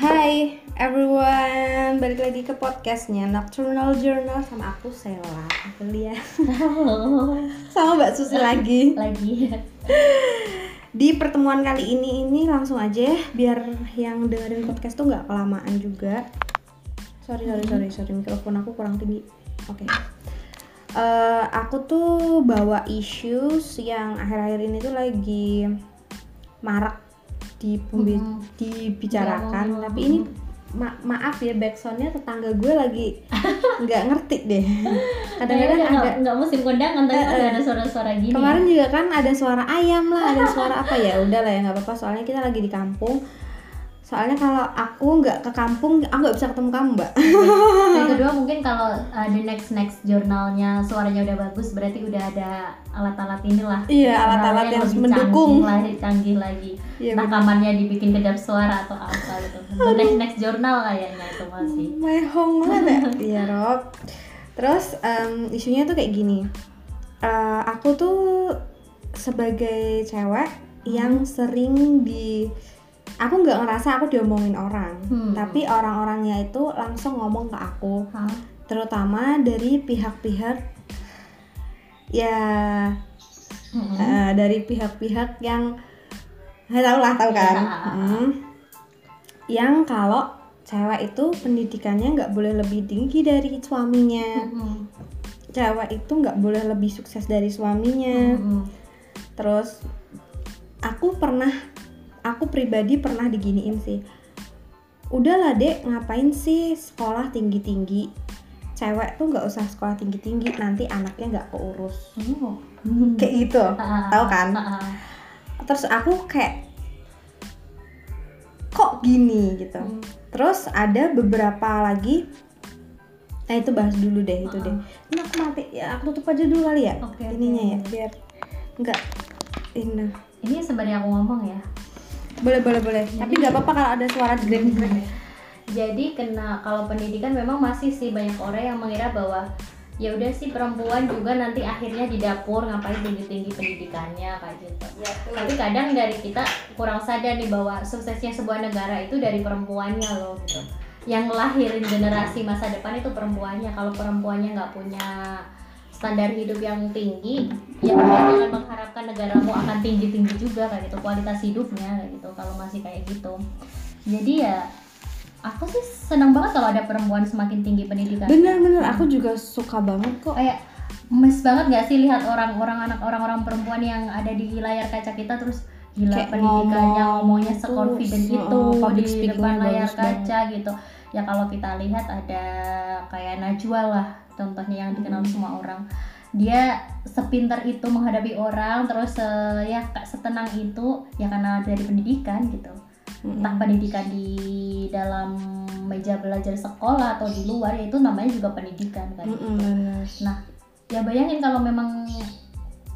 Hai everyone, balik lagi ke podcastnya Nocturnal Journal sama aku Sela. Amelia Halo, sama Mbak Susi lagi. Lagi. Di pertemuan kali ini ini langsung aja ya biar yang dengerin podcast tuh nggak kelamaan juga. Sorry sorry sorry sorry. Mikrofon aku kurang tinggi. Oke. Eh, Aku tuh bawa issues yang akhir-akhir ini tuh lagi marak di pembi- Mhm. dibicarakan tapi ini ma- maaf ya backsoundnya tetangga gue lagi nggak ngerti deh. Kadang-kadang nggak- ada nggak musim kondangan tapi ada suara-suara gini. kemarin juga kan ada suara ayam lah ada suara apa ya? Udah lah ya nggak apa-apa soalnya kita lagi di kampung soalnya kalau aku nggak ke kampung aku nggak bisa ketemu kamu mbak Yang kedua mungkin kalau uh, the next next jurnalnya suaranya udah bagus berarti udah ada alat-alat inilah. Iya, alat-alat yang lebih mendukung. Canggih lagi, canggih lagi. Iya, Entah bener. kamarnya dibikin kedap suara atau apa gitu. The next next jurnal kayaknya itu masih. mehong banget ya iya Rob terus em, isunya tuh kayak gini Eh, aku tuh sebagai cewek yang sering di aku nggak ngerasa aku diomongin orang Hmm. tapi orang-orangnya itu langsung ngomong ke aku Hah? terutama dari pihak-pihak ya Mm-mm. eh, dari pihak-pihak yang saya tahu lah tahu kan. Hmm. yang kalau cewek itu pendidikannya nggak boleh lebih tinggi dari suaminya Mm-mm. cewek itu nggak boleh lebih sukses dari suaminya Mm-mm. terus aku pernah aku pribadi pernah diginiin sih udahlah dek ngapain sih sekolah tinggi tinggi cewek tuh nggak usah sekolah tinggi tinggi nanti anaknya nggak keurus Oh. kayak gitu Ah, tahu kan ah, ah. terus aku kayak kok gini gitu Hmm. terus ada beberapa lagi nah itu bahas dulu deh itu deh ini aku mati ya aku tutup aja dulu kali ya Oke, ininya oke. ya biar nggak ini Ini sebenarnya aku ngomong ya. Boleh boleh boleh tapi nggak apa-apa kalau ada suara grek grek Jadi kena kalau pendidikan memang masih sih banyak orang yang mengira bahwa ya udah sih perempuan juga nanti akhirnya di dapur ngapain tinggi tinggi pendidikannya kayak gitu. Tapi kadang dari kita kurang sadar nih bahwa suksesnya sebuah negara itu dari perempuannya loh gitu. Yang lahirin generasi masa depan itu perempuannya. Kalau perempuannya nggak punya standar hidup yang tinggi, ya jangan mengharapkan negaramu akan tinggi tinggi juga kayak gitu kualitas hidupnya kayak gitu. Kalau masih kayak gitu, jadi ya aku sih senang banget kalau ada perempuan semakin tinggi pendidikan bener-bener aku juga suka banget kok kayak mes banget gak sih lihat orang-orang anak orang-orang perempuan yang ada di layar kaca kita terus gila Kayak pendidikannya ngomong ngomongnya tuh, seconfident se- itu uh, public di depan layar bagus banget. kaca gitu ya kalau kita lihat ada kayak Najwa lah contohnya yang dikenal Hmm. semua orang dia sepintar itu menghadapi orang terus eh, ya kak setenang itu ya karena dari pendidikan gitu entah pendidikan di dalam meja belajar sekolah atau di luar ya itu namanya juga pendidikan kan Mm-mm, bener. nah ya bayangin kalau memang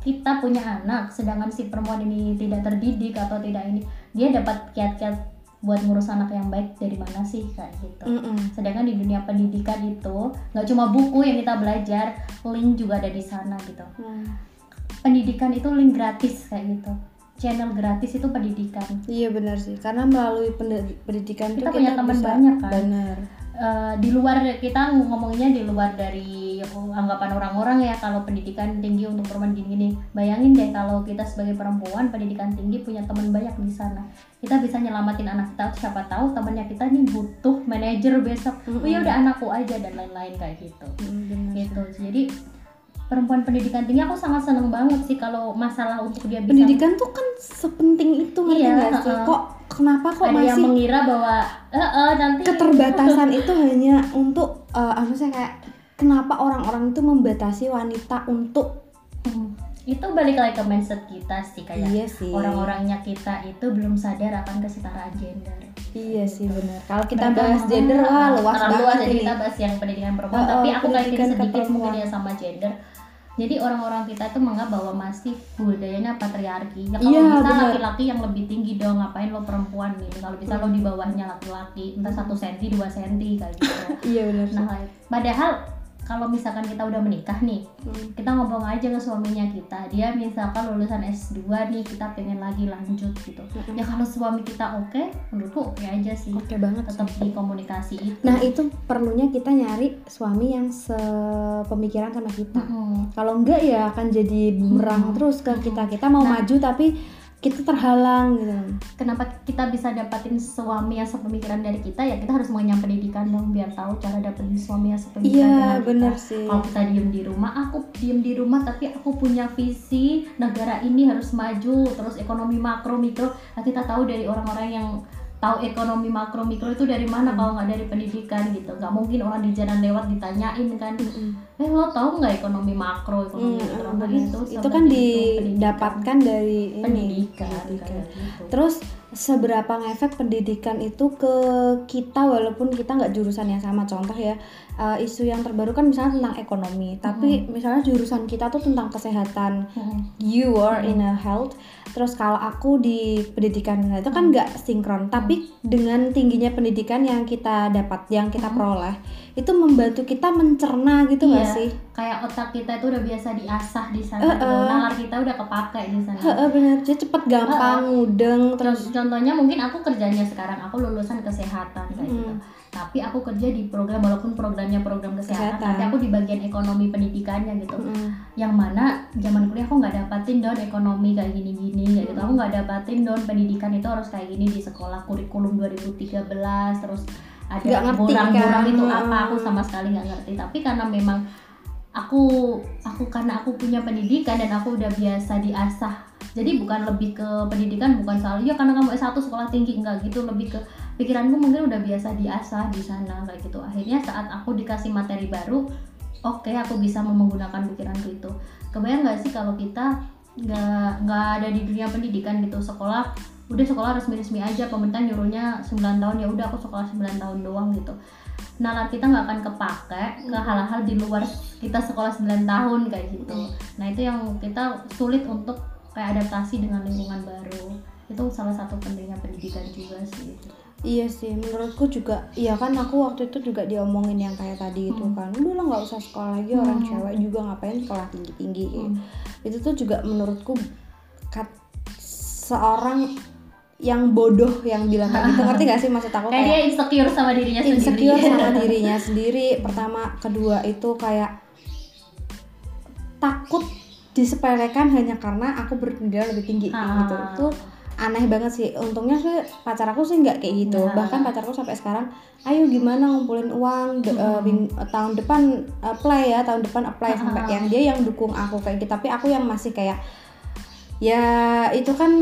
kita punya anak sedangkan si perempuan ini tidak terdidik atau tidak ini dia dapat kiat-kiat buat ngurus anak yang baik dari mana sih kayak gitu Mm-mm. sedangkan di dunia pendidikan itu nggak cuma buku yang kita belajar link juga ada di sana gitu Hmm. pendidikan itu link gratis kayak gitu channel gratis itu pendidikan iya benar sih karena melalui pendi- pendidikan Kita punya kita teman banyak kan? bener Eh, di luar kita ngomongnya di luar dari anggapan orang-orang ya kalau pendidikan tinggi untuk perempuan gini-gini bayangin deh kalau kita sebagai perempuan pendidikan tinggi punya teman banyak di sana. Kita bisa nyelamatin anak kita siapa tahu temannya kita nih butuh manajer besok. Oh ya udah anakku aja dan lain-lain kayak gitu. Mm, gitu. jadi perempuan pendidikan tinggi aku sangat seneng banget sih kalau masalah untuk dia bisa pendidikan tuh kan sepenting itu ngerti Iya, nggak sih heeh. kok kenapa kok ada yang masih mengira bahwa eh eh, nanti keterbatasan itu hanya untuk eh apa sih kayak kenapa orang-orang itu membatasi wanita untuk Hmm, itu balik lagi ke mindset kita sih kayak iya orang-orangnya kita itu belum sadar akan kesetaraan gender. Iya sih benar. Kalau kita Mereka bahas gender wah "Ah, luas terlalu luas banget jadi kita bahas yang pendidikan perempuan. Oh, tapi oh, aku kaitin sedikit mungkin ya sama gender. Jadi orang-orang kita tuh menganggap bahwa masih budayanya patriarki. Ya kalau Iya, bisa laki-laki yang lebih tinggi dong ngapain lo perempuan nih kalau bisa lo di bawahnya laki-laki entah satu senti dua senti kayak gitu. Iya benar. Nah padahal kalau misalkan kita udah menikah nih Hmm. kita ngomong aja ke suaminya kita dia misalkan lulusan S2 nih kita pengen lagi lanjut gitu Mm-mm. ya kalau suami kita oke menurutku oke aja sih oke banget tetap di komunikasi itu nah itu perlunya kita nyari suami yang sepemikiran sama kita Mm-mm. kalau enggak ya akan jadi bumerang Hmm. terus ke kita kita mau Nah. maju tapi kita terhalang gitu. Kenapa kita bisa dapatin suami yang sepemikiran dari kita? Ya kita harus mengenyam pendidikan dong biar tahu cara dapetin suami yang sepemikiran iya dengan kita. bener sih. Kalau kita diem di rumah aku diem di rumah tapi aku punya visi negara ini harus maju terus ekonomi makro mikro. Nah kita tahu dari orang-orang yang tahu ekonomi makro mikro itu dari mana Hmm. kalau nggak dari pendidikan gitu nggak mungkin orang di jalan lewat ditanyain kan Mm-mm. eh lo tahu nggak ekonomi makro ekonomi Hmm, mikro. Nah, itu itu kan itu pendidikan. didapatkan dari ini pendidikan, pendidikan. gitu. Terus seberapa ngefek pendidikan itu ke kita walaupun kita nggak jurusan yang sama. Contoh ya uh, isu yang terbaru kan misalnya tentang ekonomi tapi misalnya jurusan kita tuh tentang kesehatan. Mm-mm. you are in a health. Terus kalau aku di pendidikan itu kan nggak sinkron. Tapi dengan tingginya pendidikan yang kita dapat yang kita peroleh itu membantu kita mencerna gitu Iya. sih kayak otak kita itu udah biasa diasah di sana Eh, gitu. eh. nalar kita udah kepake di sana Heeh, bener jadi cepet gampang mudeng terus contohnya mungkin aku kerjanya sekarang aku lulusan kesehatan kayak gitu. Mm. Tapi aku kerja di program walaupun programnya program kesehatan, Kesehatan. tapi aku di bagian ekonomi pendidikannya gitu. Mm. Yang mana zaman kuliah aku nggak dapatin down ekonomi kayak gini-gini kayak gitu. Aku nggak dapatin down pendidikan itu harus kayak gini di sekolah kurikulum 2013 terus ada Nggak ngerti borang-borang kan. itu apa aku sama sekali nggak ngerti. Tapi karena memang aku aku karena aku punya pendidikan dan aku udah biasa diasah jadi bukan lebih ke pendidikan bukan soal ya karena kamu S1 sekolah tinggi enggak gitu lebih ke pikiranku mungkin udah biasa diasah di sana kayak gitu akhirnya saat aku dikasih materi baru oke aku bisa menggunakan pikiranku itu kebayang nggak sih kalau kita nggak nggak ada di dunia pendidikan gitu sekolah udah sekolah resmi-resmi aja pemerintah nyuruhnya 9 tahun ya udah aku sekolah 9 tahun doang gitu nalar kita nggak akan kepake ke hal-hal di luar kita sekolah 9 tahun kayak gitu nah itu yang kita sulit untuk kayak adaptasi dengan lingkungan baru itu salah satu pentingnya pendidikan juga sih Iya sih, menurutku juga, iya kan aku waktu itu juga diomongin yang kayak tadi itu Hmm. kan, udah lah nggak usah sekolah lagi orang Hmm. cewek juga ngapain sekolah tinggi tinggi, Hmm. itu tuh juga menurutku kat seorang yang bodoh yang bilang kayak gitu, ngerti gak sih maksud aku kayak dia insecure sama dirinya insecure sendiri sama dirinya sendiri. Pertama, kedua itu kayak takut disepelekan hanya karena aku berpendidikan lebih tinggi kayak Ah. gitu. Itu aneh banget sih. Untungnya sih pacar aku sih nggak kayak gitu. Nah. Bahkan pacarku sampai sekarang, ayo gimana ngumpulin uang de- eh, eh, tahun depan apply ya, tahun depan apply sampai Ah. yang dia yang dukung aku kayak gitu. Tapi aku yang masih kayak ya itu kan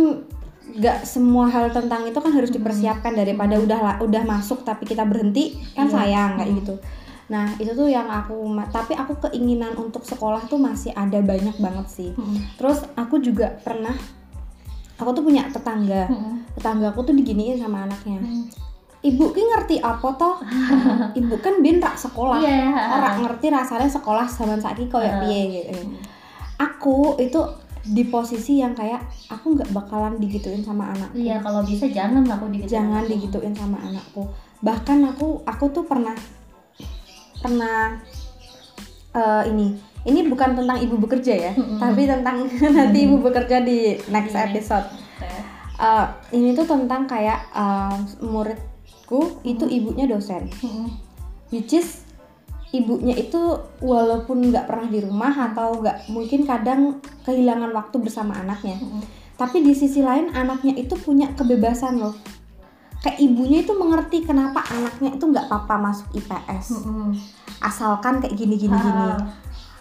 nggak semua hal tentang itu kan harus dipersiapkan daripada udah udah masuk tapi kita berhenti kan Iya. sayang kayak Hmm. gitu nah itu tuh yang aku tapi aku keinginan untuk sekolah tuh masih ada banyak banget sih Hmm. terus aku juga pernah aku tuh punya tetangga Hmm. tetangga aku tuh diginiin sama anaknya Hmm. ibu ki ngerti apa toh ibu kan bin rak sekolah Iya. orang ngerti rasanya sekolah zaman saiki koyo Uh. piye gitu aku itu di posisi yang kayak aku nggak bakalan digituin sama anakku. Iya kalau bisa jangan aku digituin. jangan digituin sama anakku. Bahkan aku aku tuh pernah pernah eh, ini ini bukan tentang ibu bekerja ya tapi tentang nanti ibu bekerja di next Iya. episode. Eh, ini tuh tentang kayak eh, muridku itu ibunya dosen. Which is ibunya itu walaupun nggak pernah di rumah atau nggak mungkin kadang kehilangan waktu bersama anaknya. Hmm. tapi di sisi lain anaknya itu punya kebebasan loh. Kayak ibunya itu mengerti kenapa anaknya itu nggak apa-apa masuk IPS Hmm. asalkan kayak gini gini gini. Ah,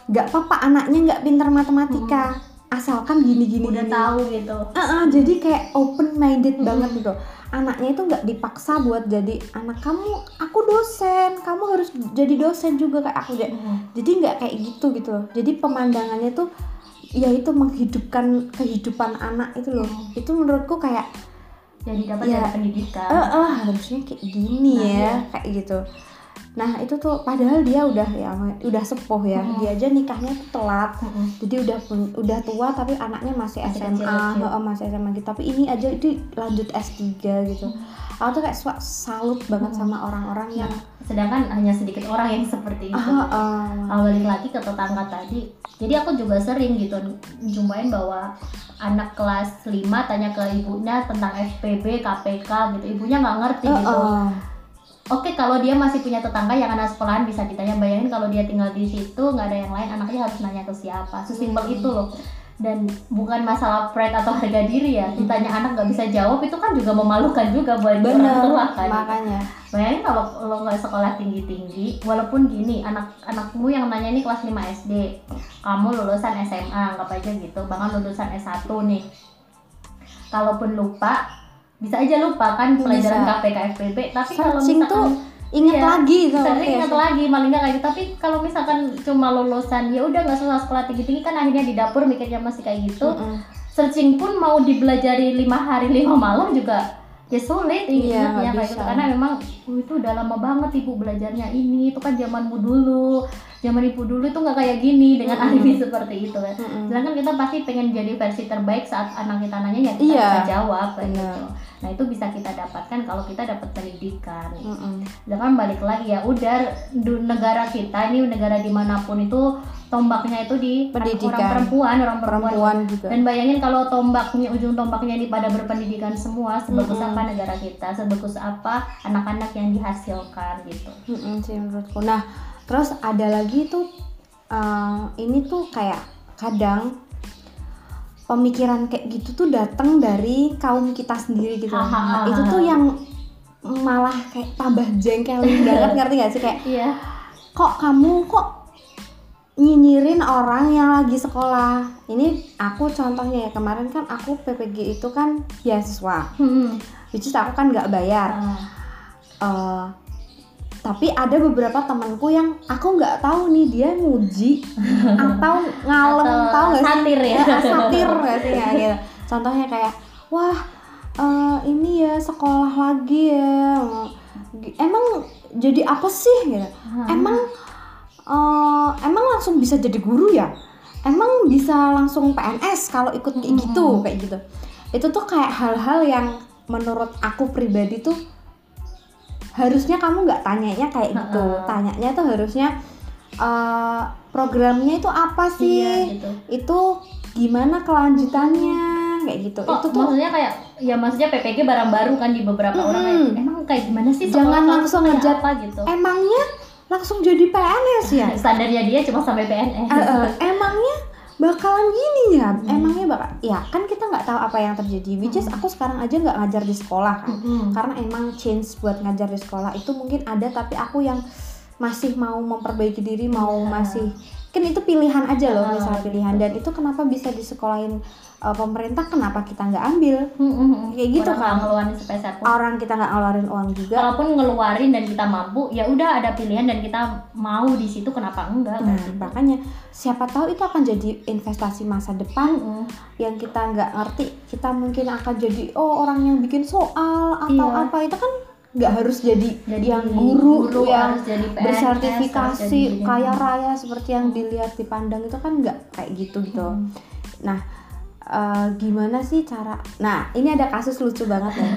nggak apa-apa anaknya nggak pintar matematika asalkan gini gini udah gini tahu gitu. Ah, ah, jadi kayak open minded banget gitu anaknya itu nggak dipaksa buat jadi anak kamu aku dosen kamu harus jadi dosen juga kayak aku Hmm. jadi nggak kayak gitu gitu loh jadi pemandangannya tuh ya itu menghidupkan kehidupan anak itu loh Hmm. itu menurutku kayak Jadi dapat Iya. dari pendidikan. eh eh, harusnya kayak gini Nah, ya iya. kayak gitu nah itu tuh padahal dia udah ya udah sepuh ya. Hmm. dia aja nikahnya tuh telat. Hmm. jadi udah pun- udah tua tapi anaknya masih SMA heeh, masih SMA gitu. Tapi ini aja itu lanjut S3 gitu. Aku tuh kayak salut banget sama orang-orang yang sedangkan hanya sedikit orang yang seperti itu. Ah, Kalau balik lagi ke tetangga tadi jadi aku juga sering gitu jumpain bahwa anak kelas 5 tanya ke ibunya tentang SPB, KPK gitu. Ibunya nggak ngerti ah, gitu. ah. Oke, kalau dia masih punya tetangga yang anak sekolahan bisa ditanya. Bayangin kalau dia tinggal di situ nggak ada yang lain, anaknya harus nanya ke siapa. Sesimpel itu loh. Dan bukan masalah pride atau harga diri ya. Ditanya anak nggak bisa jawab itu kan juga memalukan juga buat orang tua kan. makanya Bayangin kalau lo nggak sekolah tinggi tinggi, walaupun gini anak anakmu yang nanya ini kelas 5 SD, kamu lulusan SMA, anggap aja gitu, bahkan lulusan S1 nih. Kalaupun lupa, bisa aja lupa kan pelajaran Bisa. KPK FPB, tapi kalau misalkan tuh inget Iya, lagi sering ingat lagi paling nggak kayak gitu tapi kalau misalkan cuma lulusan ya udah nggak susah sekolah tinggi tinggi kan akhirnya di dapur mikirnya masih kayak gitu Mm-mm. searching pun mau dibelajari lima hari lima malam juga ya sulit Iya, ingatnya nggak kayak gitu karena memang "Oh, itu udah lama banget ibu belajarnya ini itu kan zamanmu dulu zaman ibu dulu itu nggak kayak gini dengan Mm-mm. alibi seperti itu kan Mm-mm. sedangkan kita pasti pengen jadi versi terbaik saat anak kita nanya ya kita Iya, bisa jawab kayak benar. gitu nah itu bisa kita dapatkan kalau kita dapat pendidikan Mm-mm. Sedangkan balik lagi ya udah negara kita ini negara di mana pun itu tombaknya itu di Pendidikan. orang perempuan orang perempuan, perempuan juga dan bayangin kalau tombaknya ujung tombaknya ini pada berpendidikan semua sebagus Mm-mm. apa negara kita sebagus apa anak-anak yang dihasilkan gitu Mm-mm sih menurutku. Nah, terus ada lagi tuh eh, ini tuh kayak kadang pemikiran kayak gitu tuh datang dari kaum kita sendiri gitu. Ha, ha, Nah, ha, itu tuh yang malah kayak tambah jengkelin banget ngerti gak sih kayak iya kok kamu kok nyinyirin orang yang lagi sekolah. Ini aku contohnya ya kemarin kan aku PPG itu kan beasiswa, hmm. which is aku kan nggak bayar. Ah, Eh, tapi ada beberapa temanku yang aku nggak tahu nih dia muji atau ngalem Atau tahu nggak sih satir ya? Eh, satir nggak sih kayak gitu contohnya kayak wah eh, ini ya sekolah lagi ya emang jadi apa sih gitu Ah. emang eh, emang langsung bisa jadi guru ya? Emang bisa langsung PNS kalau ikut kayak gitu Mm-mm. kayak gitu. Itu tuh kayak hal-hal yang menurut aku pribadi tuh harusnya kamu nggak tanyanya kayak gitu. Ha-ha. tanyanya tuh harusnya eh, programnya itu apa sih? Iya gitu. Itu gimana kelanjutannya? Kayak gitu. Kok itu tuh maksudnya kayak ya maksudnya PPG barang baru kan di beberapa orang. Kayak, Mm-mm. emang kayak gimana sih? Jangan langsung apa gitu? Emangnya langsung jadi PNS ya standarnya dia cuma sampai PNS Eh, eh, emangnya bakalan gini ya Hmm. emangnya bakal ya kan kita nggak tahu apa yang terjadi which is Hmm. aku sekarang aja nggak ngajar di sekolah kan Mm-mm. karena emang change buat ngajar di sekolah itu mungkin ada tapi aku yang masih mau memperbaiki diri mau Iya. masih kan itu pilihan aja loh Ah, misalnya pilihan dan itu kenapa bisa disekolahin uh, pemerintah kenapa kita nggak ambil Mm-mm. Kayak gitu Orang kan. ngeluarin sepeser pun orang kita nggak ngeluarin uang juga kalaupun ngeluarin dan kita mampu ya udah ada pilihan dan kita mau di situ kenapa enggak nah kan? makanya siapa tahu itu akan jadi investasi masa depan Mm-mm. yang kita nggak ngerti kita mungkin akan jadi oh orang yang bikin soal atau Iya. apa itu kan nggak harus jadi, jadi yang guru, yang jadi PNS, harus bersertifikasi jadi- kaya raya seperti yang dilihat dipandang itu kan nggak kayak gitu gitu Mm. nah eh, gimana sih cara nah ini ada kasus lucu banget ya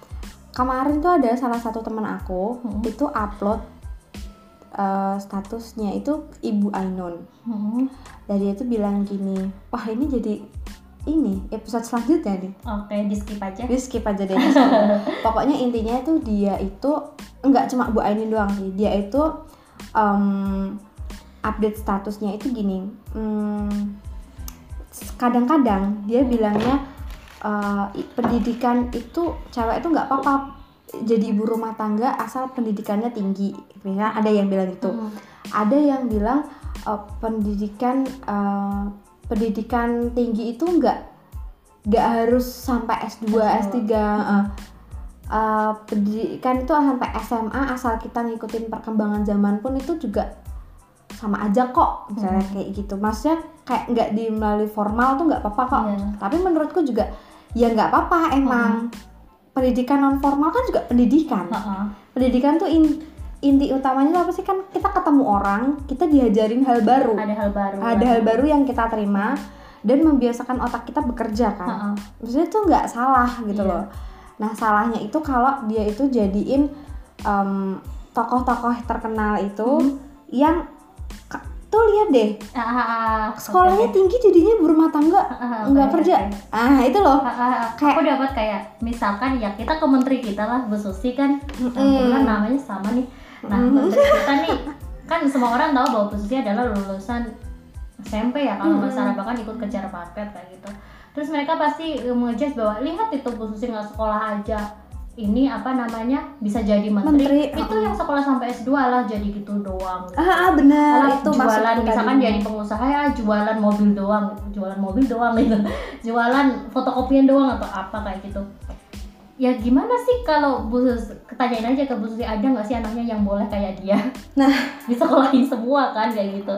kemarin tuh ada salah satu teman aku Hmm. itu upload eh, statusnya itu ibu Ainun Mm. dan dia tuh bilang gini wah ini jadi ini episode selanjutnya nih oke di skip aja Jadi skip aja deh di. Pokoknya intinya itu dia itu enggak cuma Bu Ainin doang sih. Dia itu em, update statusnya itu gini. hmm, Kadang-kadang dia bilangnya i- pendidikan itu cewek itu nggak apa-apa jadi ibu rumah tangga asal pendidikannya tinggi. Ya, ada yang bilang gitu Mm. ada yang bilang uh, pendidikan uh, pendidikan tinggi itu nggak nggak harus sampai S2, S3 uh, uh, pendidikan itu sampai SMA asal kita ngikutin perkembangan zaman pun itu juga sama aja kok misalnya Hmm. kayak gitu maksudnya kayak nggak di melalui formal tuh nggak apa-apa kok Iya. tapi menurutku juga ya nggak apa-apa emang pendidikan non formal kan juga pendidikan Ha-ha. pendidikan tuh in- inti utamanya apa sih kan kita ketemu orang kita diajarin hal baru ada hal baru ada hal baru yang kita terima dan membiasakan otak kita bekerja kan Ha-ha. maksudnya tuh nggak salah gitu Iya. loh Nah salahnya itu kalau dia itu jadiin em, tokoh-tokoh terkenal itu Hmm. yang tuh lihat deh Ah, ah, ah, sekolahnya oke. tinggi jadinya berumah tangga Ah, ah, nggak kerja. oke. Ah itu loh. Ah, ah, ah. Kayak- aku dapat kayak misalkan ya kita ke menteri kita lah Bu Susi kan Mm-mm. kebetulan namanya sama nih nah Mm. menteri kita nih kan semua orang tahu bahwa Bu Susi adalah lulusan SMP ya kalau nggak salah bahkan ikut kejar paket kayak gitu terus mereka pasti ngejudge bahwa lihat itu Bu Susi nggak sekolah aja ini apa namanya bisa jadi menteri, Menteri, itu uh-uh. yang sekolah sampai S2 lah jadi gitu doang. Gitu. Ah, ah benar itu jualan misalkan jadi pengusaha ya jualan mobil doang jualan mobil doang gitu. Jualan fotokopian doang atau apa kayak gitu. Ya gimana sih kalau Bu ketanyain aja ke Bu Susi ada nggak sih anaknya yang boleh kayak dia? Nah. disekolahin semua kan kayak gitu.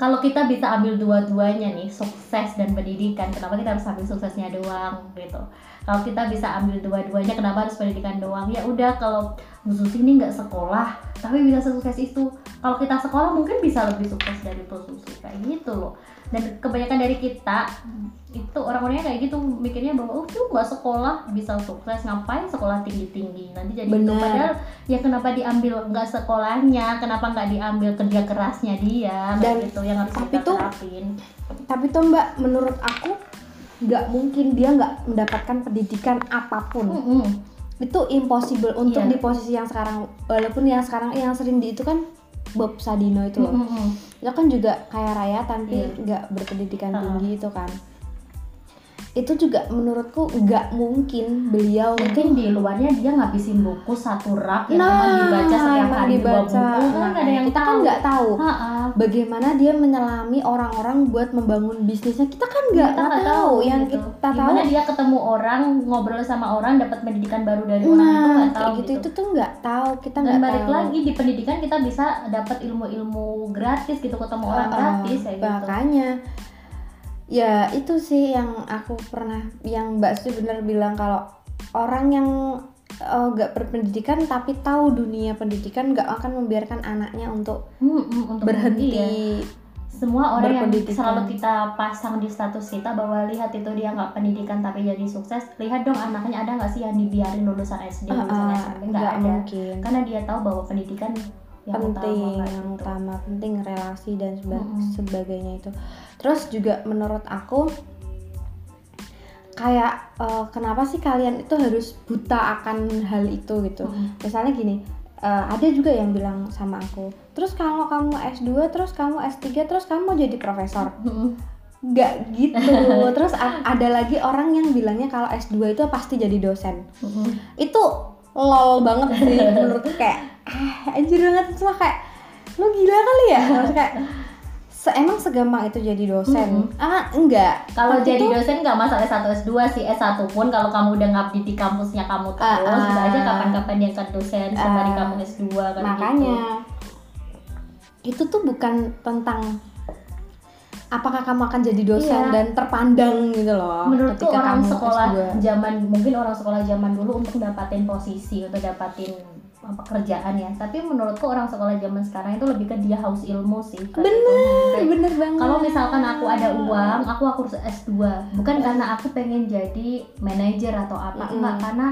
Kalau kita bisa ambil dua-duanya nih sukses dan pendidikan kenapa kita harus ambil suksesnya doang gitu kalau kita bisa ambil dua-duanya kenapa harus pendidikan doang? Ya udah kalau Bu Susi ini nggak sekolah tapi bisa sukses itu. Kalau kita sekolah mungkin bisa lebih sukses dari Bu Susi kayak gitu loh. Dan kebanyakan dari kita itu orang-orangnya kayak gitu mikirnya bahwa oh tuh nggak sekolah bisa sukses ngapain sekolah tinggi-tinggi? Nanti jadi itu. Benar. padahal ya kenapa diambil nggak sekolahnya? Kenapa nggak diambil kerja kerasnya dia? Dan- gitu yang harus tapi kita tuh- terapin. Tapi tuh Mbak, menurut aku nggak mungkin dia nggak mendapatkan pendidikan apa pun. Mm-mm. Itu impossible untuk Iya. di posisi yang sekarang. Walaupun yang sekarang yang sering di itu kan Bob Sadino itu loh. Mm-mm. Itu kan juga kaya raya tapi Iya. nggak berpendidikan Ha-ha. tinggi itu kan. Itu juga menurutku nggak mungkin beliau mungkin di luarnya dia ngabisin buku satu rak yang Nah, emang dibaca setiap emang hari dua dibaca. buku kan Nah, ada yang kita kan tahu nggak tahu Ha-ha. bagaimana dia menyelami orang-orang buat membangun bisnisnya. Kita kan nggak nggak tahu. Yang gitu. kita tahu gimana dia ketemu orang ngobrol sama orang dapat pendidikan baru dari orang itu nah nggak tahu kayak gitu, itu tuh nggak tahu kita nggak balik tahu lagi di pendidikan kita bisa dapat ilmu-ilmu gratis gitu ketemu orang Uh-uh, gratis kayak gitu makanya ya itu sih yang aku pernah yang Mbak Su bener bilang kalau orang yang eh, nggak berpendidikan tapi tahu dunia pendidikan nggak akan membiarkan anaknya untuk Hmm, hmm, untuk berhenti iya. semua orang yang selalu kita pasang di status kita bahwa lihat itu dia nggak pendidikan tapi jadi sukses lihat dong anaknya ada nggak sih yang dibiarin lulusan SD Ah, lulusan ah, SMP nggak ada mungkin karena dia tahu bahwa pendidikan yang penting utama yang gitu. utama penting relasi dan seba- Mm-mm. sebagainya itu terus juga menurut aku kayak eh, kenapa sih kalian itu harus buta akan hal itu gitu Mm-mm. misalnya gini eh, ada juga yang bilang sama aku terus kalau kamu S2 terus kamu S3 terus kamu mau jadi profesor Mm-mm. nggak gitu terus ada lagi orang yang bilangnya kalau S2 itu pasti jadi dosen Mm-mm. itu lol banget sih menurut kayak ah, anjir banget cuma kayak lu gila kali ya Maksudnya kayak se emang segampang itu jadi dosen ah enggak Kalau jadi tuh- dosen nggak masalah S1 S2 sih S1 pun kalau kamu udah ngabdi di kampusnya kamu terus Ah, bisa aja ah. kapan-kapan diangkat dosen sembari Ah, kamu S2 kan makanya gitu. itu tuh bukan tentang apakah kamu akan jadi dosen Iya. dan terpandang gitu loh Menurutku ketika orang kamu sekolah S2. zaman mungkin orang sekolah zaman dulu untuk dapatin posisi untuk dapatin apa kerjaan ya tapi menurutku orang sekolah zaman sekarang itu lebih ke dia haus ilmu sih gitu. Kayak, bener banget kalau misalkan aku ada uang aku aku harus S2 bukan karena aku pengen jadi manajer atau apa Mm-mm. enggak karena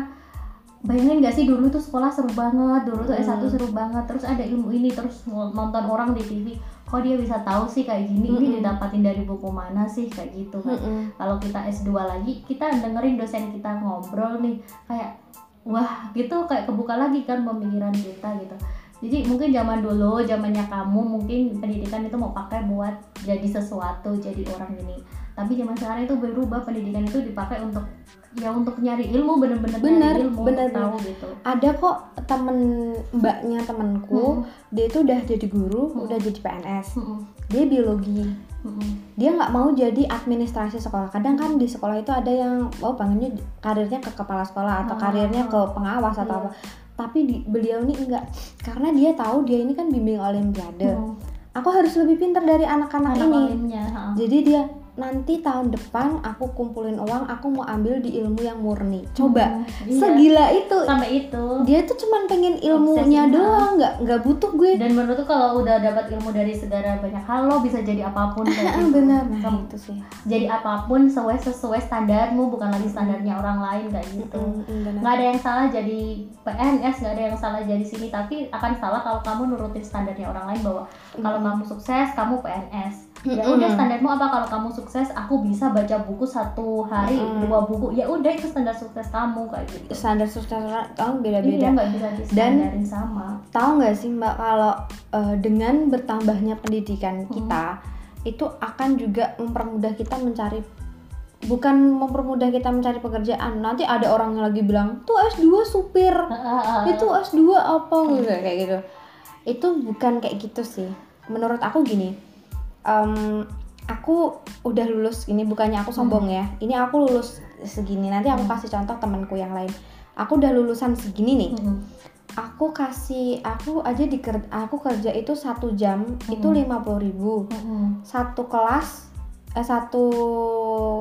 bayangin gak sih dulu tuh sekolah seru banget dulu tuh S1 Mm. seru banget terus ada ilmu ini terus nonton orang di TV kok dia bisa tahu sih kayak gini ini Mm-mm. didapatin dari buku mana sih kayak gitu kan Mm-mm. kalau kita S2 lagi kita dengerin dosen kita ngobrol nih kayak wah gitu kayak kebuka lagi kan pemikiran kita gitu. Jadi mungkin zaman dulu zamannya kamu mungkin pendidikan itu mau pakai buat jadi sesuatu jadi orang ini tapi zaman sekarang itu berubah pendidikan itu dipakai untuk ya untuk nyari ilmu bener-bener Bener, nyari ilmu bener, tahu gitu. Ada kok temen mbaknya temenku Mm, dia itu udah jadi guru Hmm. udah jadi PNS mm, mm, dia biologi. Mm, mm. dia nggak mau jadi administrasi sekolah. Kadang kan di sekolah itu ada yang oh pengennya karirnya ke kepala sekolah atau Ah. karirnya ke pengawas atau Iya. apa tapi di, beliau ini enggak. Karena dia tahu dia ini kan bimbing olimpiade. Mm. aku harus lebih pintar dari anak-anak anak ini. jadi dia nanti tahun depan aku kumpulin uang aku mau ambil di ilmu yang murni. Coba Hmm, iya. segila itu. Sampai itu. Dia tuh cuman pengen ilmunya doang nggak nggak butuh gue. Dan menurutku kalau udah dapat ilmu dari segala banyak hal lo bisa jadi apa pun kayak gitu. benar nah Kamu itu sih. jadi apa pun sesuai sesuai standarmu bukan lagi standarnya orang lain kayak gitu. mm, nggak ada yang salah jadi PNS nggak ada yang salah jadi sini. Tapi akan salah kalau kamu nurutin standarnya orang lain bahwa kalau kamu sukses kamu PNS ya Mm-mm. udah standarmu apa? Kalau kamu sukses aku bisa baca buku satu hari Mm-mm. dua buku. Ya udah itu standar sukses kamu kayak gitu. Standar sukses orang tahu iya beda-beda nggak bisa distandarin sama. tahu nggak sih mbak kalau eh, dengan bertambahnya pendidikan Hmm. kita itu akan juga mempermudah kita mencari bukan mempermudah kita mencari pekerjaan. Nanti ada orang yang lagi bilang tuh S2 supir. Itu S2 apa? Gitu kayak gitu. Itu bukan kayak gitu sih. Menurut aku gini em, aku udah lulus ini bukannya aku sombong ya ini aku lulus segini nanti aku kasih contoh temanku yang lain aku udah lulusan segini nih Mm-mm. aku kasih aku aja di aku kerja itu satu jam itu Hmm. lima puluh ribu Mm-mm. satu kelas eh, satu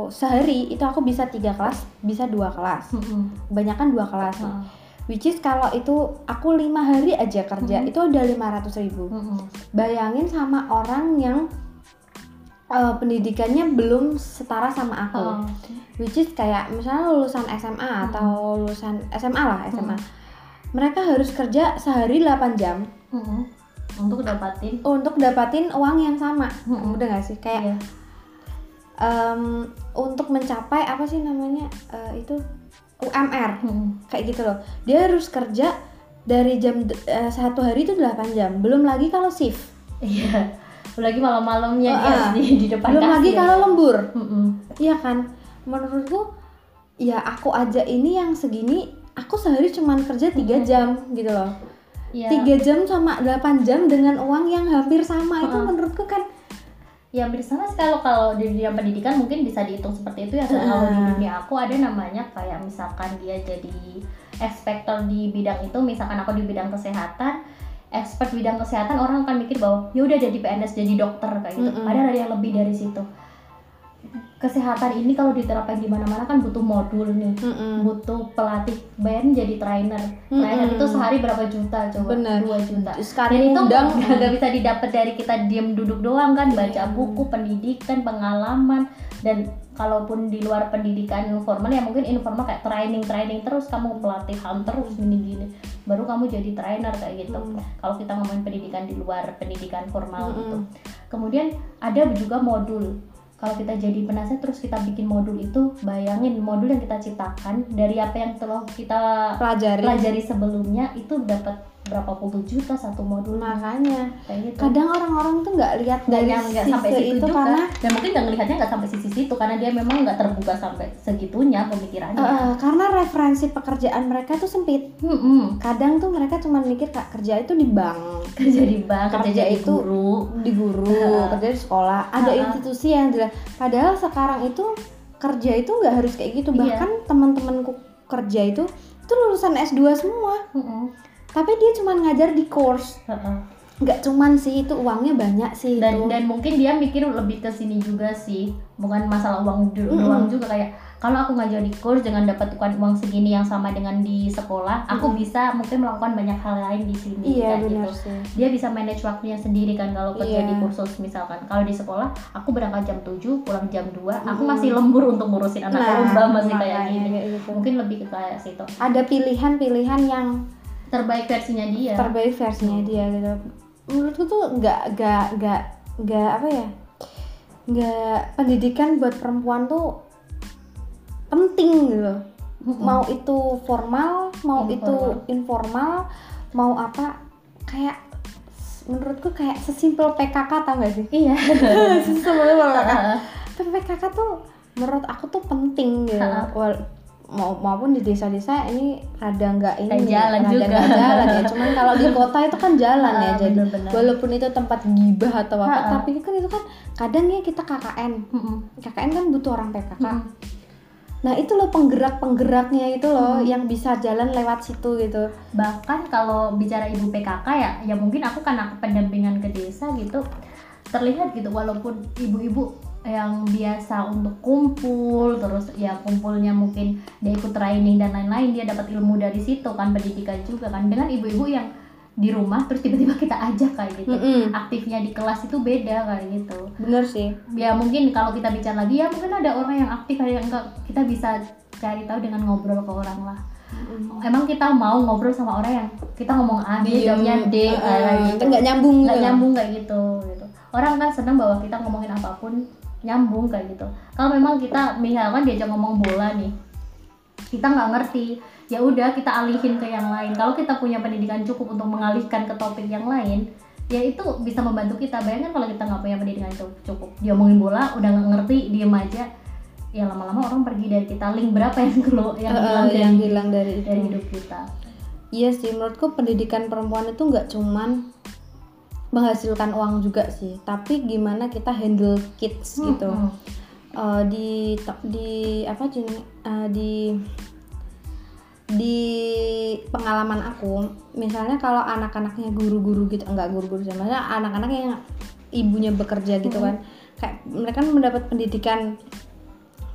sehari itu aku bisa tiga kelas bisa dua kelas Mm-mm. kebanyakan dua kelas sih. Ah. which is kalau itu aku lima hari aja kerja Hmm. itu udah lima ratus ribu Mm-mm. bayangin sama orang yang eh, pendidikannya belum setara sama aku Oh. which is kayak misalnya lulusan SMA Hmm. atau lulusan SMA lah SMA mereka harus kerja sehari 8 jam Mm-mm. untuk dapatin untuk dapatin uang yang sama Mm-mm. udah gak sih kayak Iya. em, untuk mencapai apa sih namanya eh, itu UMR Mm-mm. kayak gitu loh dia harus kerja dari jam eh, satu hari itu 8 jam belum lagi kalau shift Iya. Lagi malam-malamnya dia ah. di, di depan belum lagi kasir. kalau lembur Mm-mm. iya kan menurutku ya aku aja ini yang segini aku sehari cuman kerja tiga jam gitu loh Iya. tiga jam sama 8 jam dengan uang yang hampir sama itu Heeh. menurutku kan Ya hampir sama sih kalau kalau di dunia pendidikan mungkin bisa dihitung seperti itu ya. Soalnya Kalau di dunia aku ada namanya kayak misalkan dia jadi expector di bidang itu, misalkan aku di bidang kesehatan, expert bidang kesehatan orang akan mikir bahwa ya udah jadi PNS jadi dokter kayak gitu. Mm-mm. Padahal ada yang lebih dari situ. Kesehatan ini kalau diterapkan di mana-mana kan butuh modul nih. Mm-mm. butuh pelatih bayarin jadi trainer trainer Mm-mm. itu sehari berapa juta coba Bener. 2 juta Sekarang dan itu nggak bisa didapat dari kita diem duduk doang kan baca Iya. buku pendidikan pengalaman dan kalaupun di luar pendidikan informal ya mungkin informal kayak training training terus kamu pelatihan terus gini gini baru kamu jadi trainer kayak gitu Mm. kalau kita ngomongin pendidikan di luar pendidikan formal Mm-mm. gitu kemudian ada juga modul kalau kita jadi penasihat terus kita bikin modul itu bayangin modul yang kita ciptakan dari apa yang telah kita pelajari. pelajari sebelumnya itu dapat berapa puluh juta satu modul. Makanya kayak gitu. kadang orang-orang tuh nggak lihat dari yang nggak sisi sampai situ itu juga. karena dan mungkin nggak ngelihatnya nggak sampai sisi situ karena dia memang nggak terbuka sampai segitunya pemikirannya. Eh, karena referensi pekerjaan mereka tuh sempit. Mm-mm. kadang tuh mereka cuma mikir kak kerja itu di bank. Kerja di bank kerja Kerja itu- guru. di guru kerja di sekolah. Ada institusi yang jelas. Padahal sekarang itu kerja itu nggak harus kayak gitu. Iya. bahkan teman-temanku kerja itu itu lulusan S2 semua. Mm-mm. Tapi dia cuma ngajar di course nggak cuman sih itu uangnya banyak sih dan itu. dan mungkin dia mikir lebih ke sini juga sih bukan masalah uang du- Mm-mm. doang juga kayak kalau aku ngajar di kurs dengan dapat uang segini yang sama dengan di sekolah aku Mm-mm. bisa mungkin melakukan banyak hal lain di sini iya benar gitu sih dia bisa manage waktunya sendiri kan kalau kerja Iya. di kursus misalkan kalau di sekolah aku berangkat jam 7 pulang jam 2 aku Mm-mm. masih lembur untuk ngurusin anak Nah, lomba masih kayak gini gitu. mungkin lebih ke kayak situ ada pilihan-pilihan yang terbaik versinya dia. Terbaik versinya dia gitu. Menurutku tuh nggak nggak nggak nggak apa ya? Nggak pendidikan buat perempuan tuh penting gitu. Mm-mm. mau itu formal mau Informal. itu informal mau apa kayak menurutku kayak sesimpel PKK tau gak sih? Iya. Sesimpel PKK tapi PKK tuh menurut aku tuh penting gitu mau maupun di desa-desa ini rada nggak ini Kayak jalan rada juga. nggak jalan ya cuman kalau di kota itu kan jalan ya Ah, jadi bener-bener. walaupun itu tempat gibah atau apa Ha-ha. tapi kan itu kan kadang ya kita KKN. KKN kan butuh orang PKK Mm-mm. nah itu loh penggerak-penggeraknya itu loh Hmm. yang bisa jalan lewat situ gitu bahkan kalau bicara ibu PKK ya ya mungkin aku karena pendampingan ke desa gitu terlihat gitu walaupun ibu-ibu yang biasa untuk kumpul terus ya kumpulnya mungkin dia ikut training dan lain-lain dia dapat ilmu dari situ kan pendidikan juga kan. Dengan ibu-ibu yang di rumah terus tiba-tiba kita ajak kayak gitu. Mm-mm. aktifnya di kelas itu beda kayak gitu. Bener sih. Ya mungkin kalau kita bicara lagi ya mungkin ada orang yang aktif ada yang enggak. Kita bisa cari tahu dengan ngobrol ke orang lah. Emang kita mau ngobrol sama orang yang kita ngomong A dia Diem. jawabnya D kayak eh, gitu. nggak nyambung nggak gitu. nyambung kayak gitu gitu. Orang kan seneng bahwa kita ngomongin apa pun nyambung kayak gitu. Kalau memang kita misalkan diajak ngomong bola nih kita nggak ngerti ya udah kita alihin ke yang lain. Kalau kita punya pendidikan cukup untuk mengalihkan ke topik yang lain ya itu bisa membantu kita. Bayangkan kalau kita nggak punya pendidikan cukup, cukup. Dia ngomongin bola udah nggak ngerti diem aja. Ya lama-lama orang pergi dari kita. Link berapa yang kelo yang eh, hilang dari, yang hilang dari dari hidup kita? Iya sih, menurutku pendidikan perempuan itu nggak cuman menghasilkan uang juga sih, tapi gimana kita handle kids gitu. Hmm, Eh, di di apa eh, di di pengalaman aku, misalnya kalau anak-anaknya guru-guru gitu, enggak guru-guru sih, maksudnya anak-anak yang ibunya bekerja gitu kan, kayak mereka mendapat pendidikan,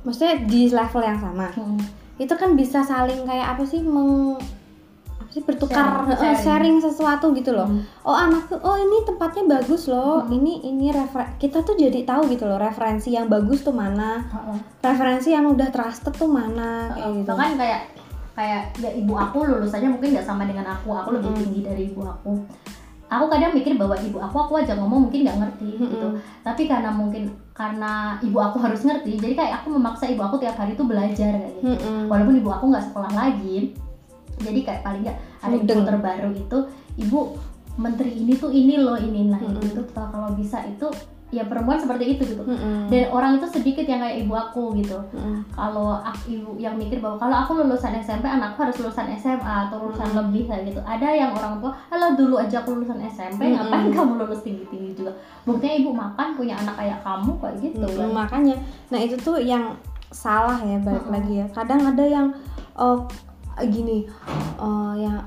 maksudnya di level yang sama. Hmm. itu kan bisa saling kayak apa sih meng bertukar Sharing, sharing. sharing sesuatu gitu loh Hmm. oh anakku oh ini tempatnya bagus loh ini ini refer kita tuh jadi tahu gitu loh referensi yang bagus tuh mana Heeh. referensi yang udah trusted tuh mana kayak gitu bahkan kayak kayak ya ibu aku lulusannya mungkin nggak sama dengan aku aku lebih Mm-mm. tinggi dari ibu aku aku kadang mikir bahwa ibu aku aku aja ngomong mungkin nggak ngerti gitu Mm-mm. tapi karena mungkin karena ibu aku harus ngerti jadi kayak aku memaksa ibu aku tiap hari tuh belajar kayak gitu Mm-mm. walaupun ibu aku nggak sekolah lagi jadi kayak paling nggak ada info terbaru itu ibu menteri ini tuh ini loh ini nah Mm-mm. itu kalau kalau bisa itu ya perempuan seperti itu gitu Mm-mm. dan orang itu sedikit yang kayak ibu aku gitu Mm-mm. kalau aku ibu yang mikir bahwa kalau aku lulusan SMP anakku harus lulusan SMA atau lulusan Mm. lebih kayak gitu ada yang orang tua kalau dulu aja aku lulusan SMP Mm-mm. ngapain kamu lulus tinggi tinggi juga buktinya ibu makan punya anak kayak kamu kayak gitu Mm, kan makanya nah itu tuh yang salah ya balik Mm-mm. lagi ya kadang ada yang oh, gini oh, yang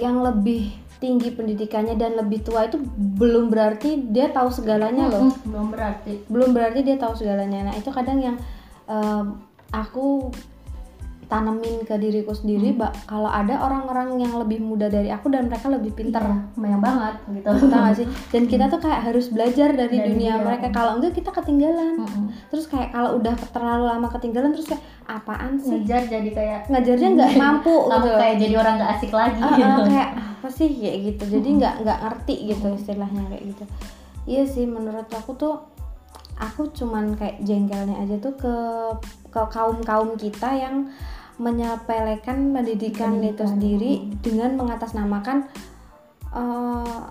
yang lebih tinggi pendidikannya dan lebih tua itu belum berarti dia tahu segalanya loh. Belum berarti. Belum berarti dia tahu segalanya. Nah itu kadang yang em, aku tanemin ke diriku sendiri Hmm. Kalau ada orang-orang yang lebih muda dari aku dan mereka lebih pintar Iya, banyak banget gitu Tau gak sih? Dan kita tuh kayak harus belajar dari, Dari dunia dia. mereka. Kalau enggak kita ketinggalan. Mm-mm. Terus kayak kalau udah terlalu lama ketinggalan terus kayak apaan sih? ngejar jadi kayak Ngajarnya nggak mampu gitu. kayak jadi orang nggak asik lagi ah, gitu kayak apa sih kayak gitu. Jadi nggak nggak ngerti gitu istilahnya kayak gitu. Iya sih menurut aku tuh aku cuman kayak jengkelnya aja tuh ke ke kaum kaum kita yang menyepelekan pendidikan, itu Pendidikan, sendiri hmm. dengan mengatasnamakan eh,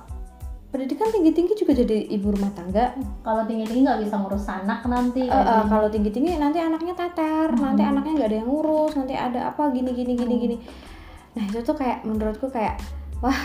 pendidikan tinggi tinggi juga jadi ibu rumah tangga kalau tinggi tinggi nggak bisa ngurus anak nanti eh, gitu. kalau tinggi tinggi nanti anaknya teter Hmm. nanti anaknya nggak ada yang ngurus nanti ada apa gini gini gini Hmm. gini nah itu tuh kayak menurutku kayak wah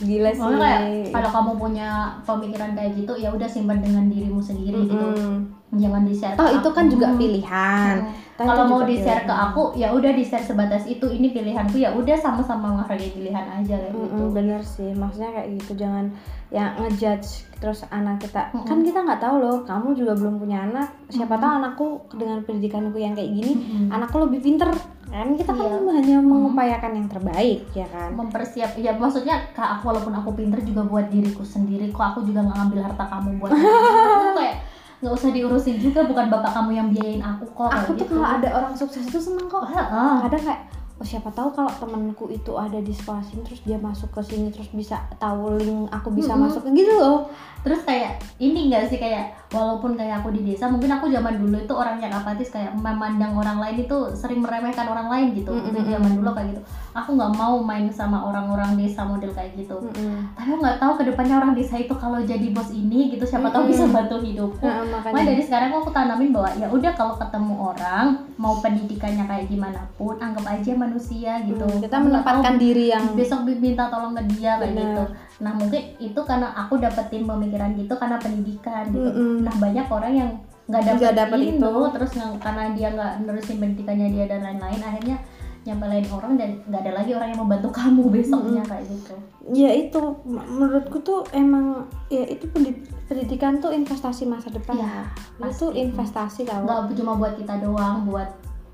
gila sih kayak kalau kamu punya pemikiran kayak gitu ya udah simpan dengan dirimu sendiri gitu. Mm-mm. jangan di share oh itu kan juga pilihan. Toh kalau mau di share ke aku ya udah di share sebatas itu. Ini pilihanku ya udah sama-sama menghargai pilihan aja kayak gitu. Mm-mm, bener sih. Maksudnya kayak gitu jangan yang ngejudge terus anak kita. Mm-mm. kan kita nggak tahu loh kamu juga belum punya anak. Siapa Mm-mm. tahu anakku dengan pendidikanku yang kayak gini Mm-mm. anakku lebih pinter kan kita kan Iya. hanya mengupayakan yang terbaik ya kan mempersiap ya maksudnya kak aku walaupun aku pinter juga buat diriku sendiri kok aku juga nggak ngambil harta kamu buat. Aku kayak nggak usah diurusin juga bukan bapak kamu yang biayain aku kok aku tuh gitu. kalau ada orang sukses itu seneng kok Heeh. kadang kayak oh siapa tahu kalau temanku itu ada di sekolah sini terus dia masuk ke sini terus bisa tahu link aku bisa Mm-mm. masuk gitu loh. Terus kayak ini enggak sih kayak walaupun kayak aku di desa mungkin aku zaman dulu itu orang yang apatis kayak memandang orang lain itu sering meremehkan orang lain gitu Mm, itu zaman dulu kayak gitu aku nggak mau main sama orang-orang desa model kayak gitu Mm-mm. tapi aku nggak tahu ke depannya orang desa itu kalau jadi bos ini gitu siapa tahu Mm-mm. bisa bantu hidupku Nah, Makanya dari sekarang aku tanamin bahwa ya udah kalau ketemu orang mau pendidikannya kayak gimana pun anggap aja manusia gitu. Mm, kita menempatkan tahu diri yang besok minta tolong ke dia kayak gitu. Nah mungkin itu karena aku dapetin pemikiran gitu karena pendidikan gitu. Mm-mm. Nah banyak orang yang nggak dapet, dapet itu, itu. terus karena dia nggak nerusin pendidikannya dia dan lain-lain akhirnya nyepelin orang dan nggak ada lagi orang yang membantu kamu besoknya kayak gitu. Ya itu menurutku tuh emang ya itu pendi- pendidikan tuh investasi masa depan. Iya, itu pasti. investasi tau. Nggak cuma buat kita doang buat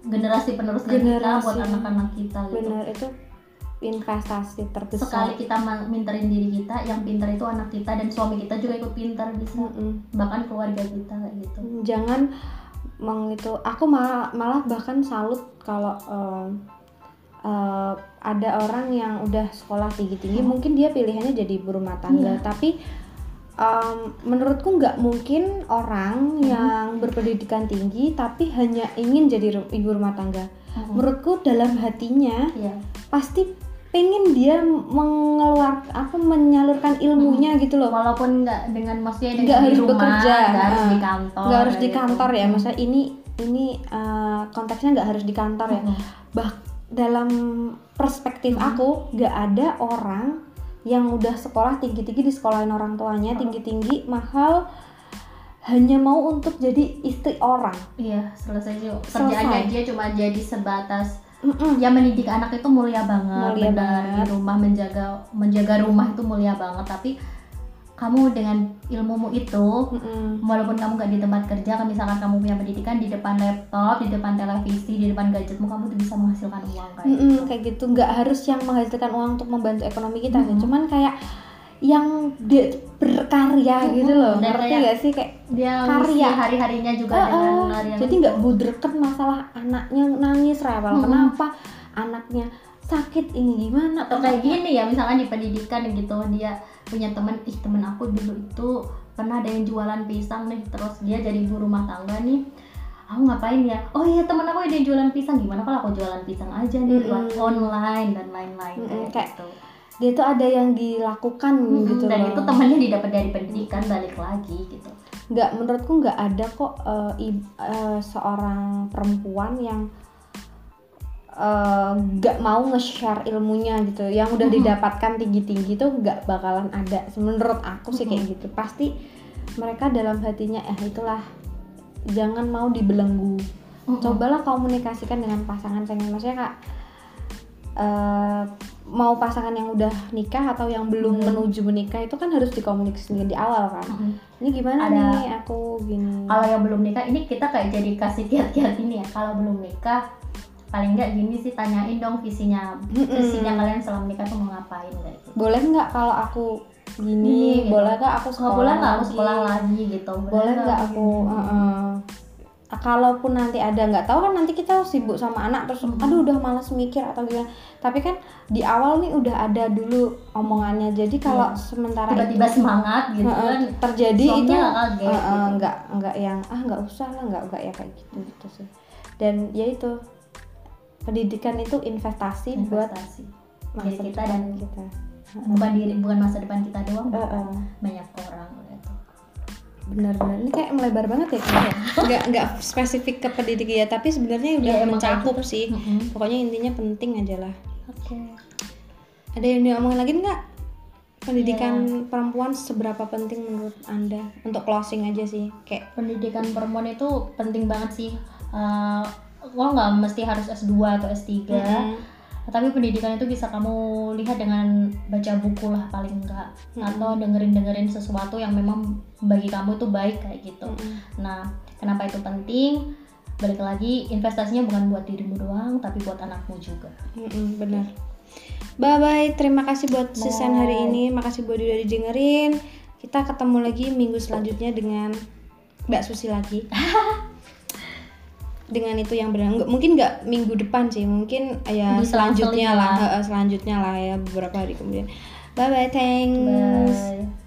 generasi penerusnya kita Generasi. buat anak-anak kita gitu. Bener itu investasi terbesar. Sekali kita minterin diri kita yang pintar itu anak kita dan suami kita juga ikut pintar bisa. Mm-mm. bahkan keluarga kita kayak gitu. Jangan meng itu aku malah malah bahkan salut kalau em, eh, ada orang yang udah sekolah tinggi tinggi Hmm. mungkin dia pilihannya jadi ibu rumah tangga Iya. tapi em, menurutku nggak mungkin orang Hmm. yang berpendidikan tinggi tapi hanya ingin jadi ibu rumah tangga menurutku dalam hatinya Iya. pasti pengen dia mengeluar apa menyalurkan ilmunya gitu loh walaupun nggak dengan maksudnya nggak harus rumah, bekerja nggak harus di kantor nggak harus di gitu. kantor ya Hmm. maksudnya ini ini eh, konteksnya nggak harus di kantor ya Hmm. bah dalam perspektif Hmm. aku nggak ada orang yang udah sekolah tinggi tinggi di sekolahin orang tuanya Hmm. tinggi tinggi mahal hanya mau untuk jadi istri orang iya selesai sih Selesai. kerjaannya dia cuma jadi sebatas Mm-mm. ya mendidik anak itu mulia banget Mulia benar banget. di rumah menjaga menjaga rumah itu mulia banget tapi kamu dengan ilmumu itu Mm-mm. walaupun kamu nggak di tempat kerja kan misalkan kamu punya pendidikan di depan laptop di depan televisi di depan gadgetmu kamu tuh bisa menghasilkan uang kayak Mm-mm, gitu kayak gitu nggak harus yang menghasilkan uang untuk membantu ekonomi kita sih Mm-mm. cuman kayak yang dia berkarya Mm-mm, gitu loh dan ngerti nggak sih kayak dia Karya. hari-harinya juga Ah, dengan ah. larian jadi nggak budreket masalah anaknya nangis rewel Mm-mm. kenapa anaknya sakit ini gimana? Atau kayak gini ya? Misalkan di pendidikan gitu dia punya teman ih temen aku dulu itu pernah ada yang jualan pisang nih terus dia jadi ibu rumah tangga nih. Aku ngapain ya? Oh iya temen aku ada yang jualan pisang. Gimana kalau aku jualan pisang aja nih buat Mm-mm. online dan lain-lain. Mm-mm, kayak kayak gitu. dia tuh ada yang dilakukan Mm-mm, gitu dan loh. itu temennya didapat dari pendidikan balik lagi gitu. Nggak menurutku nggak ada kok eh, ib- eh, seorang perempuan yang eh, nggak mau nge-share ilmunya gitu. Yang udah Mhm. didapatkan tinggi-tinggi tuh nggak bakalan ada. Menurut aku sih kayak gitu. Pasti mereka dalam hatinya eh itulah. Jangan mau dibelenggu. Mm-mm. cobalah komunikasikan dengan pasangan pengen. Maksudnya kak eh, mau pasangan yang udah nikah atau yang belum Hmm. menuju menikah itu kan harus dikomunikasikan di awal kan. Mm-mm. ini gimana Ada- nih aku gini? Kalau yang belum nikah ini kita kayak jadi kasih kiat-kiat ini ya. Kalau belum nikah paling nggak gini sih tanyain dong visinya visinya kalian selama menikah tuh mau ngapain gitu boleh nggak kalau aku Gini, gini gitu. boleh nggak aku sekolah boleh nggak aku sekolah lagi gitu boleh nggak aku? Heeh. Ah, kalaupun nanti ada nggak tahu kan nanti kita sibuk sama anak terus Mm-mm. aduh udah malas mikir atau gimana tapi kan di awal nih udah ada dulu omongannya jadi kalau Iya. sementara tiba-tiba semangat gitu Heeh, kan terjadi itu nggak kaget, heeh, gitu. nggak nggak yang ah nggak usah lah nggak nggak ya kayak gitu gitu sih dan ya itu pendidikan itu investasi, buat investasi. masa diri kita dan kita. bukan diri bukan masa depan kita doang Heeh. banyak orang gitu benar-benar. Ini kayak melebar banget ya nggak nggak spesifik ke pendidikan ya tapi sebenarnya udah kayak mencakup gitu. sih. Mm-mm. pokoknya intinya penting aja lah. Oke. Ada yang diomongin lagi nggak? Pendidikan Iya. perempuan seberapa penting menurut anda? Untuk closing aja sih kayak pendidikan perempuan itu penting banget sih. Eh, lo nggak mesti harus S2 atau S3 mm, tapi pendidikan itu bisa kamu lihat dengan baca buku lah paling enggak Mm-mm. atau dengerin dengerin sesuatu yang memang bagi kamu itu baik kayak gitu. Mm, nah kenapa itu penting? Balik lagi investasinya bukan buat dirimu doang tapi buat anakmu juga. Mm, mm, benar. Bye bye terima kasih buat season Bye. hari ini. Makasih buat udah didengerin. Kita ketemu lagi minggu selanjutnya dengan Mbak Susi lagi dengan itu yang benar mungkin nggak minggu depan sih mungkin ya Di selanjutnya lah lah. Selanjutnya lah ya beberapa hari kemudian. Bye bye thanks. Bye